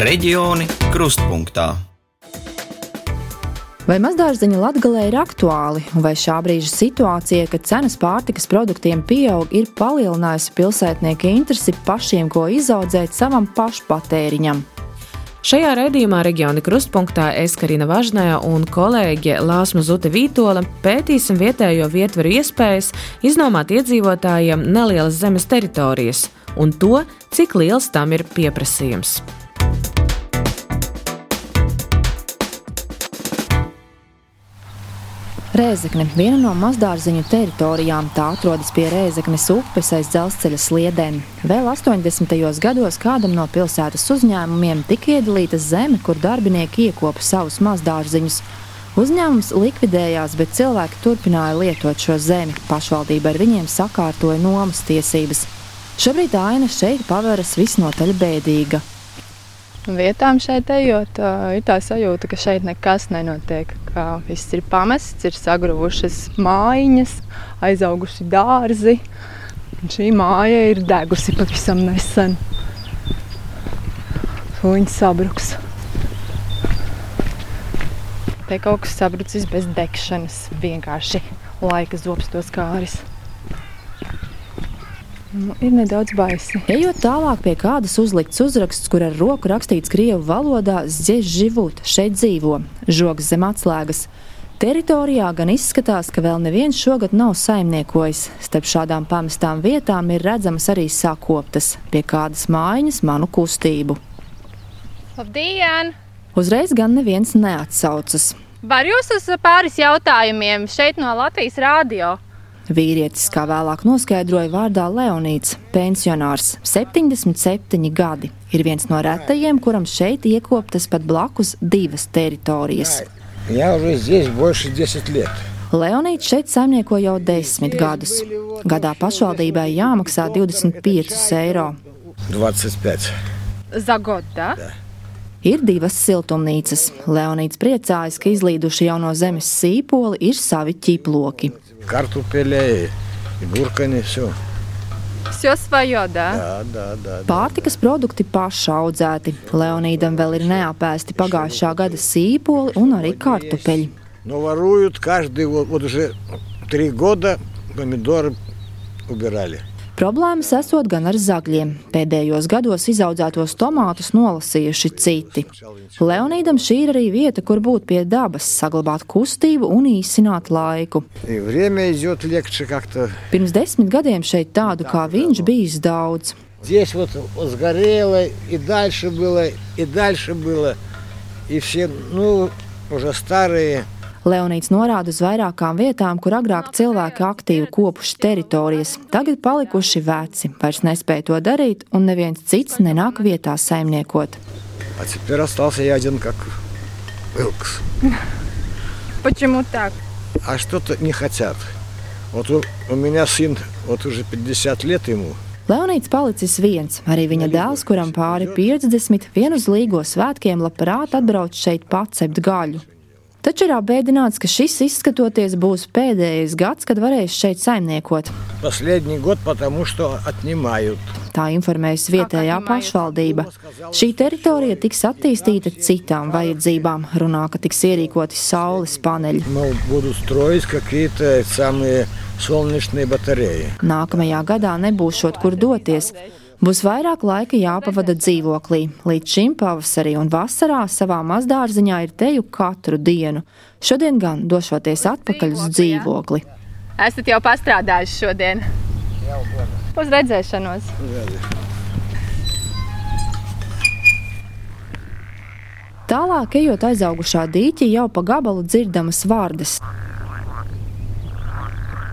Reģioni krustpunktā. Vai mazdārziņa latgalē ir aktuāli, vai šā brīža situācija, kad cenas pārtikas produktiem pieaug, ir palielinājusi pilsētnieku interesi pašiem, ko izaudzēt savam pašpatēriņam? Šajā raidījumā reģiona krustpunktā es Karina Važnē un kolēģe Lāsma Zute Vītola pētīsim vietējo vietvaru iespējas iznomāt iedzīvotājiem nelielas zemes teritorijas un to, cik liels tam ir pieprasījums. Rēzekne - viena no mazdārziņu teritorijām. Tā atrodas pie Rēzeknes upes aiz dzelzceļa sliedēm. Vēl 80. gados kādam no pilsētas uzņēmumiem tika iedalīta zeme, kur darbinieki iekopa savus mazdārziņus. Uzņēmums likvidējās, bet cilvēki turpināja lietot šo zemi. Pašvaldība ar viņiem sakārtoja nomas tiesības. Šobrīd aina šeit paveras visnotaļ bēdīga vietām šeit ejot, ir tā sajūta, ka šeit nekas nenotiek. Viss ir pamests, ir sagruvušas mājiņas, aizauguši dārzi. Šī māja ir degusi pavisam nesen. Viņa sabruks. Te kaut kas sabrucis bez degšanas. Vienkārši laika zops to skāris. Nu, ir nedaudz baisi. Ejot tālāk pie kādas uzlikts uzraksts, kur ar roku rakstīts krievu valodā Ziež život, šeit dzīvo, žogs zem atslēgas. Teritorijā gan izskatās, ka vēl neviens šogad nav saimniekojis. Starp šādām pamestām vietām ir redzamas arī sakoptas, pie kādas mājiņas manu kustību. Labdien! Uzreiz gan neviens neatsaucas. Var jūs uz pāris jautājumiem šeit no Latvijas rādio? Vīrietis, kā vēlāk noskaidroja vārdā Leonīts, pensionārs, 77 gadi, ir viens no retajiem, kuram šeit iekoptas pat blakus divas teritorijas. Jā, jā, Leonīts šeit saimnieko jau desmit gadus. Gadā pašvaldībai jāmaksā 25 eiro. 25. Za godu, tā? Ja? Ir divas siltumnīcas. Leonīts priecājas, ka izlīduši jau no zemes sīpoli ir savi ķiploki. Картофеля и буркани, все. Все свое, да? Да, да, да. Pārtikas produkti paši audzēti. Leonīdam vēl ir neapēsti pagājušā gada sīpoli un arī kartupeļi. Но воруют каждый, вот, вот уже три года помидоры убирали. Problēmas esot gan ar zagļiem. Pēdējos gados izaudzētos tomātus nolasījuši citi. Leonīdam šī ir arī vieta, kur būt pie dabas, saglabāt kustību un īsināt laiku. И время идет легче как-то. Pirms desmit gadiem šeit tādu kā viņš bijis daudz. Здесь вот, вот сгорело, и дальше было, и дальше было. И все, ну, уже старые. Leonīds norāda uz vairākām vietām, kur agrāk cilvēki aktīvi kopuši teritorijas. Tagad palikuši veci, vairs nespēja to darīt, un neviens cits nenāk vietā saimniekot. А теперь остался я один как Илкс. Почему так? А что-то не хотят. Вот у, у меня сын, вот уже 50 лет ему, Leonīds palicis viens, arī viņa dēls, kuram pāri 50, vien uz līgo svētkiem labprāt atbrauc šeit pacept gaļu. Taču ir apbēdināts, ka šis izskatoties būs pēdējais gads, kad varēs šeit saimniekot. последний год, потому что отнимают. Tā informējusi vietējā pašvaldība. Šī teritorija tiks attīstīta citām vajadzībām. Runā, ka tiks ierīkoti saules paneļi. Мол, будут строить какие-то самые солнечные батареи. Nākamajā gadā nebūšot kur doties. Būs vairāk laika jāpavada dzīvoklī. Līdz šim pavasarī un vasarā savā mazdārziņā ir teju katru dienu. Šodien gan došoties atpakaļ uz dzīvokli. Esat jau pastrādājuši šodien. Uz redzēšanos. Tālāk, ejot aizaugušā dīķi, jau pa gabalu dzirdamas vārdas.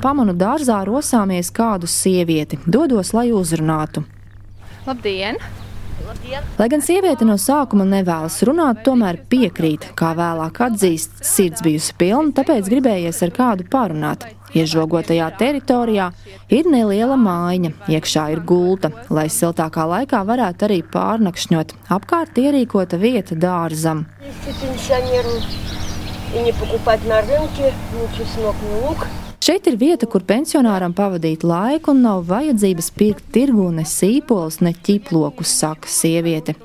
Pamanu dārzā rosāmies kādu sievieti, dodos, lai uzrunātu. Labdien! Lai gan sieviete no sākuma nevēlas runāt, tomēr piekrīt, kā vēlāk atzīst, sirds bijusi pilna, tāpēc gribējies ar kādu parunāt. Iežogotajā teritorijā ir neliela mājiņa, iekšā ir gulta, lai siltākā laikā varētu arī pārnakšņot. Apkārt ierīkota vieta dārzam. Если пенсионеру и не покупать на рынке ни чеснок, ни лук. Šeit ir vieta, kur pensionāram pavadīt laiku un nav vajadzības pirkt tirgu ne sīpols, ne ķiplokus, saka sieviete.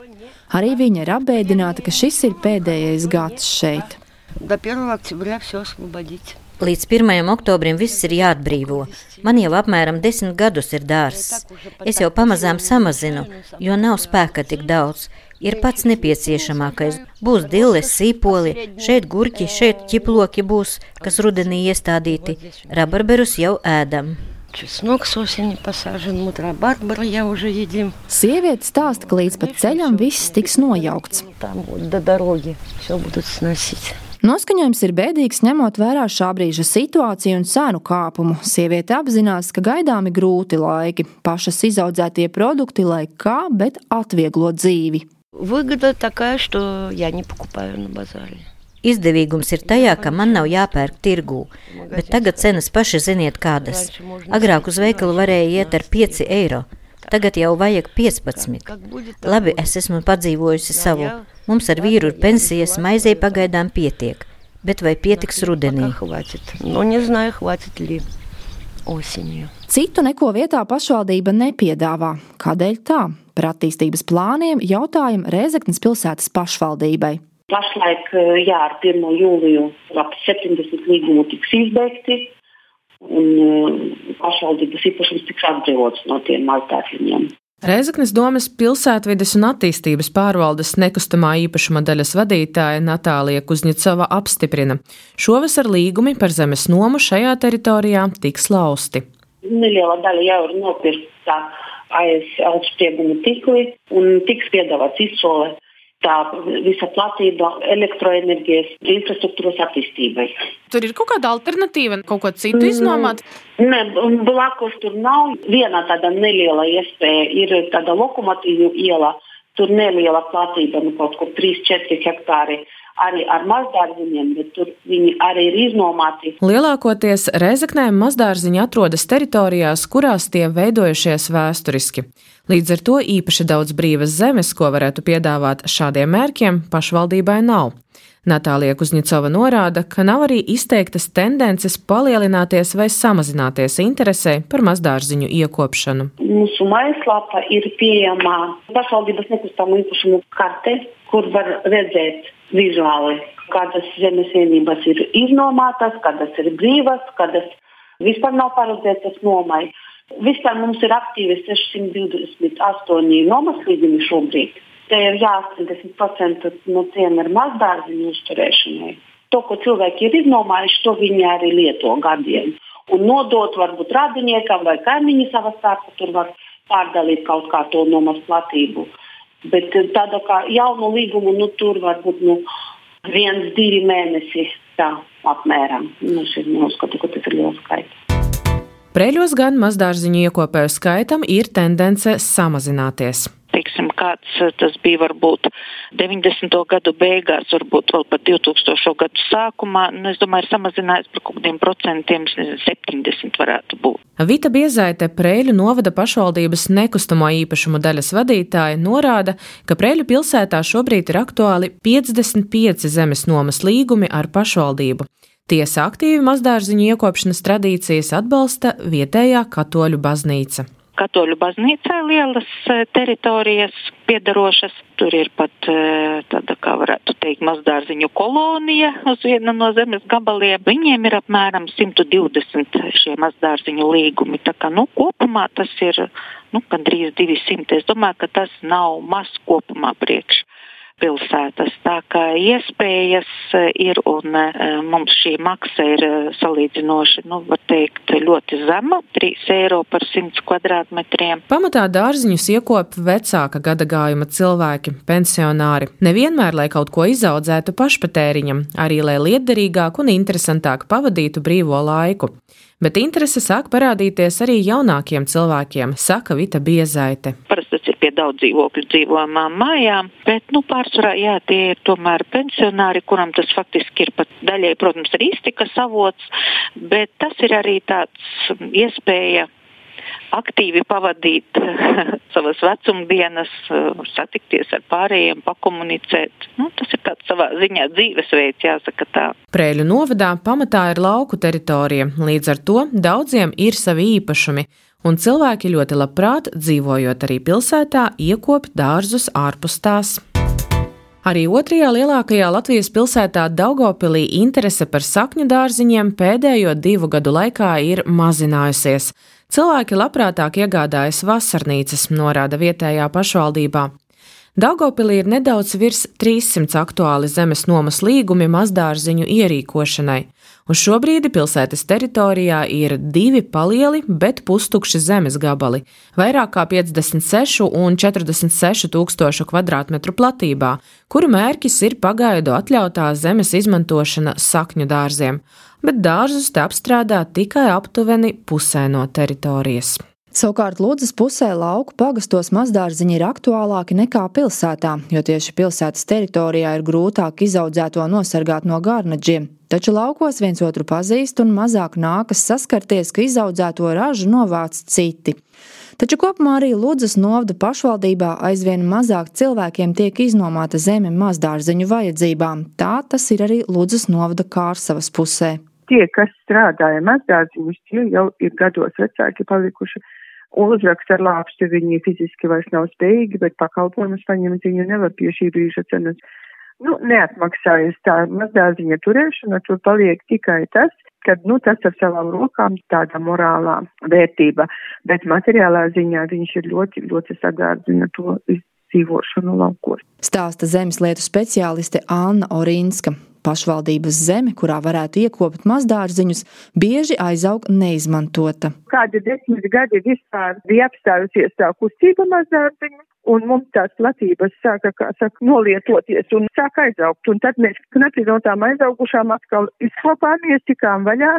Arī viņa ir apbēdināta, ka šis ir pēdējais gads šeit. До 1 октября все освободить. Līdz 1. oktobrim viss ir jāatbrīvo. Man jau apmēram desmit gadus ir dārsts. Es jau pamazām samazinu, jo nav spēka tik daudz. Ir pats nepieciešamākais. Būs dilles, sīpoli, šeit gurķi, šeit ķiploki būs, kas rudenī iestādīti. Rabarberus jau ēdam. Чеснок с осени посажен, мутрабарбара я уже едим. Sieviete stāsta, ka līdz pat ceļam viss tiks nojaukts. Там вот до дороги все будут сносить. Noskaņojums ir bēdīgs, ņemot vērā šā brīža situāciju un cenu kāpumu. Sieviete apzinās, ka gaidāmi grūti laiki, pašas izaudzētie produkti, lai kā, bet atvieglo dzīvi. Выгода такая, что я не покупаю на базаре. Izdevīgums ir tajā, ka man nav jāpērk tirgū, bet tagad cenas paši ziniet kādas. Agrāk uz veikalu varēja iet ar 5 eiro, tagad jau vajag 15. Labi, es esmu padzīvojusi savu. Mums ar vīru ir pensijas, maizei pagaidām pietiek, bet vai pietiks rudenī? Пока хватит. Но не знаю, хватит ли osiņu. Citu neko vietā pašvaldība nepiedāvā. Kādēļ tā? Par attīstības plāniem jautājumu Rēzeknas pilsētas pašvaldībai. Pašlaik, eh, jā, ar 1. jūliju ap 70 līgumu tiks izbeigti, un eh, pašvaldības īpašums tiks atbrīvots no tiem maltātiņiem. Reizeknas domas pilsētvides un attīstības pārvaldes nekustamā īpašuma daļas vadītāja Natālija Kuzņicova apstiprina, šovasar līgumi par zemes nomu šajā teritorijā tiks lausti. Neliela daļa jau ir nopirkta aiz augstsprieguma tīkli un tiks piedāvāts izsole tā visa platība elektroenerģijas infrastruktūras attīstībai. Tur ir kaut kāda alternatīva, kaut ko citu iznomāt. Nē, blakus tur nav viena tāda neliela iespēja. Ir tāda lokomotīvu iela, tur neliela platība, nu kaut kur 3-4 hektāri. Arī ar mazdārziņiem, bet tur viņi arī ir iznomāti. Lielākoties Reizeknē mazdārziņi atrodas teritorijās, kurās tie veidojušies vēsturiski. Līdz ar to īpaši daudz brīvas zemes, ko varētu piedāvāt šādiem mērķiem, pašvaldībai nav. Natālija Kuzņicova norāda, ka nav arī izteiktas tendences palielināties vai samazināties interesē par mazdārziņu iekopšanu. Mūsu mājaslapa ir pieejama pašvaldības nekustamo īpašumu karte, kur var redzēt vizuāli, kādas zemes vienības ir iznomātas, kādas ir brīvas, kādas vispār nav paredzētas nomai. Vispār mums ir aktīvi 628 nomas līgumi šobrīd. Te ir jā, 80% no tiem ir mazdārziņu uzturēšanai. To, ko cilvēki ir iznomājuši, to viņi arī lieto gadiem. Un nodot varbūt radiniekam vai kaimiņu savā starpā, tur var pārdalīt kaut kā to nomas platību. Bet tāda kā jaunu līgumu, nu, tur varbūt nu, viens, divi mēneši tā apmēram. Nu, es neuzskatu, ka tas ir liels skaits. Preļos gan mazdārziņu iekopēju skaitam ir tendence samazināties. Teiksim, kāds tas bija varbūt 90. gadu beigās, varbūt vēl pat 2000. gadu sākumā. Nu, es domāju, ir samazinājies par kaut kādiem procentiem, nezinu, 70 varētu būt. Vita Biezaite, Preļu novada pašvaldības nekustamo īpašumu daļas vadītāja, norāda, ka Preļu pilsētā šobrīd ir aktuāli 55 zemes nomas līgumi ar pašvaldību. Tiesa aktīvi mazdārziņu iekopšanas tradīcijas atbalsta vietējā katoļu baznīca. Katoļu baznīcā lielas teritorijas piedarošas. Tur ir pat tāda, kā varētu teikt, mazdārziņu kolonija uz viena no zemes gabaliem. Viņiem ir apmēram 120 šie mazdārziņu līgumi. Tā kā nu, kopumā tas ir nu, gandrīz 200. Es domāju, ka tas nav maz kopumā priekš pilsētas. Tā kā iespējas eh, ir un eh, mums šī maksa ir eh, salīdzinoši, nu, var teikt, ļoti zema - 3 eiro par 100 kvadrātmetriem. Pamatā dārziņus iekop vecāka gada gājuma cilvēki, pensionāri. Nevienmēr, lai kaut ko izaudzētu pašpatēriņam, arī lai lietderīgāk un interesantāk pavadītu brīvo laiku. Bet interese sāk parādīties arī jaunākiem cilvēkiem, saka Vita Biezaite. Parasti ir pie daudz dzīvokļu dzīvojamām mājām, bet nu, pārsvarā jā, tie ir tomēr pensionāri, kuram tas faktiski ir pat daļai, protams, arī iztikas avots, bet tas ir arī tāds iespēja aktīvi pavadīt savas vecumdienas, satikties ar pārējiem, pakomunicēt. Nu, tas ir tāds savā ziņā dzīvesveids, jāsaka tā. Prēļu novadā pamatā ir lauku teritorija, līdz ar to daudziem ir savi īpašumi, un cilvēki ļoti labprāt, dzīvojot arī pilsētā, iekop dārzus ārpus tās. Arī otrajā lielākajā Latvijas pilsētā Daugopilī interese par sakņu dārziņiem pēdējo divu gadu laikā ir mazinājusies. Cilvēki labprātāk iegādājas vasarnīcas, norāda vietējā pašvaldībā. Daugopilī ir nedaudz virs 300 aktuāli zemes nomas līgumi mazdārziņu ierīkošanai, un šobrīd pilsētas teritorijā ir divi palieli, bet pustukši zemes gabali - vairāk kā 56 un 46 tūkstošu kvadrātmetru platībā, kuru mērķis ir pagaidu atļautā zemes izmantošana sakņu dārziem, bet dārzus te apstrādā tikai aptuveni pusē no teritorijas. Savukārt Lūdzes pusē lauku pagastos mazdārziņi ir aktuālāki nekā pilsētā, jo tieši pilsētas teritorijā ir grūtāk izaudzēto nosargāt no garnaģiem. Taču laukos viens otru pazīst un mazāk nākas saskarties, ka izaudzēto ražu novāc citi. Taču kopumā arī Lūdzes novada pašvaldībā aizvien mazāk cilvēkiem tiek iznomāta zeme mazdārziņu vajadzībām. Tā tas ir arī Lūdzes novada Kārsavas pusē. Tie, kas strādāja mazdārziņus, tie jau ir gados vecāki palikuši uzrakst ar lāpsti, viņi fiziski vairs nav spējīgi, bet pakalpojumus paņemt viņi nevar pie šī brīža cenas. Nu, neatmaksājas tā mazdārziņa turēšana, tur paliek tikai tas, kad, nu, tas ar savām rokām tāda morālā vērtība, bet materiālā ziņā viņš ir ļoti, ļoti sagārdina to izdzīvošanu laukos. Stāsta zemeslietu speciāliste Anna Orinska. Pašvaldības zeme, kurā varētu iekopt mazdārziņus, bieži aizaug neizmantota. Kādi desmit gadi vispār bija apstājusies tā kustība mazdārziņu, un mums tās platības sāka, kā saka, nolietoties un sāka aizaugt. Un tad mēs knapi no tām aizaugušām atkal izkopāmies, tikām vaļā,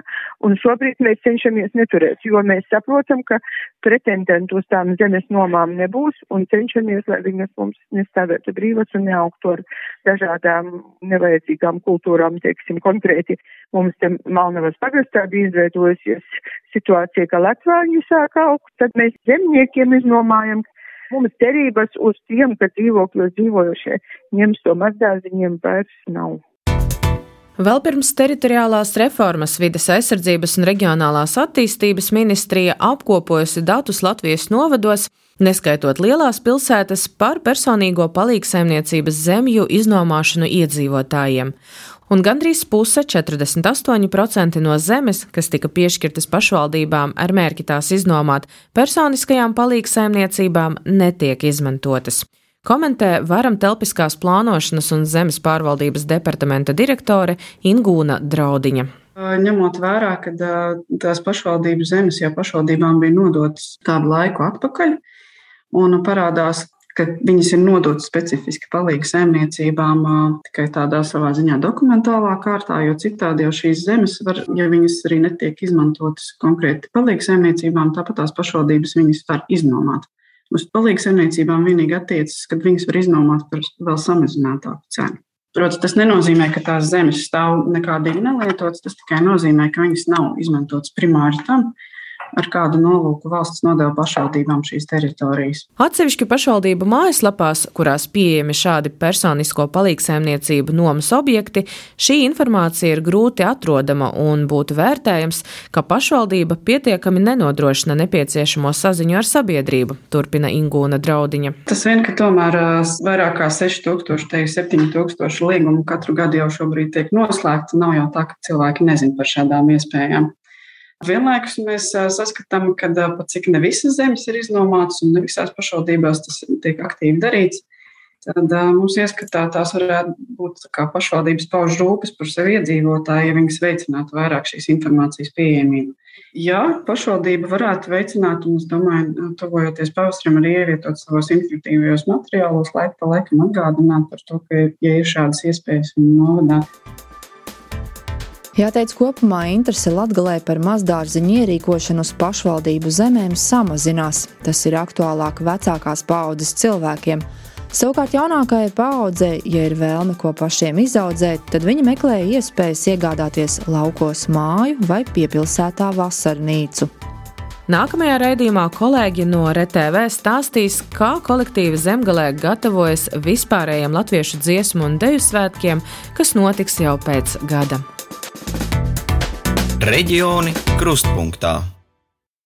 un šobrīd mēs cenšamies neturēt, jo mēs saprotam, ka pretendentu uz tām zemes nomām nebūs, un cenšamies, lai viņas mums nestāvētu brīvas un neaugtu ar dažādām nevajadzīgām kultūrām, teiksim, konkrēti. Mums te Malnavas pagastā bija izveidojusies situācija, ka Latvāņi sāk augt, tad mēs zemniekiem iznomājam, Mums cerības uz tiem, ka dzīvokļos dzīvojošie ņems to mazdārziņiem vairs nav. Vēl pirms teritoriālās reformas vides aizsardzības un reģionālās attīstības ministrija apkopojusi datus Latvijas novados, neskaitot lielās pilsētas, par personīgo palīgsaimniecības zemju iznomāšanu iedzīvotājiem un gandrīz puse, 48% no zemes, kas tika piešķirtas pašvaldībām ar mērķi tās iznomāt, personiskajām palīgsaimniecībām netiek izmantotas. Komentē varam telpiskās plānošanas un zemes pārvaldības departamenta direktore Ingūna Draudiņa. Ņemot vērā, ka tās pašvaldības zemes jau pašvaldībām bija nodotas kādu laiku atpakaļ, un parādās, ka viņas ir nodotas specifiski palīga saimniecībām tikai tādā savā ziņā dokumentālā kārtā, jo citādi jau šīs zemes var, ja viņas arī netiek izmantotas konkrēti palīga saimniecībām, tāpat tās pašvaldības viņas var iznomāt. Uz palīga saimniecībām vienīgi attiecas, kad viņas var iznomāt par vēl samazinātāku cenu. Protams, tas nenozīmē, ka tās zemes stāv nekādīgi nelietotas. Tas tikai nozīmē, ka viņas nav izmantotas primāri tam, ar kādu nolūku valsts nodeva pašvaldībām šīs teritorijas. Atsevišķi pašvaldību mājaslapās, kurās pieejami šādi personisko palīgsēmniecību nomas objekti, šī informācija ir grūti atrodama un būtu vērtējams, ka pašvaldība pietiekami nenodrošina nepieciešamo saziņu ar sabiedrību, turpina Ingūna Draudiņa. Tas vien, ka tomēr vairāk kā 6000, te 7000 līgumu katru gadu jau šobrīd tiek noslēgta, nav jau tā, ka cilvēki nezin par šādām iespējām. Vienlaikus mēs saskatām, ka pat cik ne visas zemes ir iznomātas un ne visās pašvaldībās tas tiek aktīvi darīts, tad mums ieskatā tās varētu būt pašvaldības pauž rūpes par sevi iedzīvotāju, ja viņas veicinātu vairāk šīs informācijas pieejamību. Jā, pašvaldība varētu veicināt, un es domāju, tuvojoties pavasarim, arī ievietot savos informatīvajos materiālos, laiku pa laikam atgādināt par to, ka, ja ir šādas iespējas, viņu novadāt. Jāteic, kopumā interese Latgalē par mazdārziņu ierīkošanu uz pašvaldību zemēm samazinās. Tas ir aktuālāk vecākās paaudzes cilvēkiem. Savukārt jaunākajai paaudzei, ja ir vēlme ko pašiem izaudzēt, tad viņi meklē iespējas iegādāties laukos māju vai piepilsētā vasarnīcu. Nākamajā raidījumā kolēģi no RTV stāstīs, kā kolektīvi zemgalē gatavojas vispārējiem latviešu dziesmu un deju svētkiem, kas notiks jau pēc gada. Reģioni krustpunktā.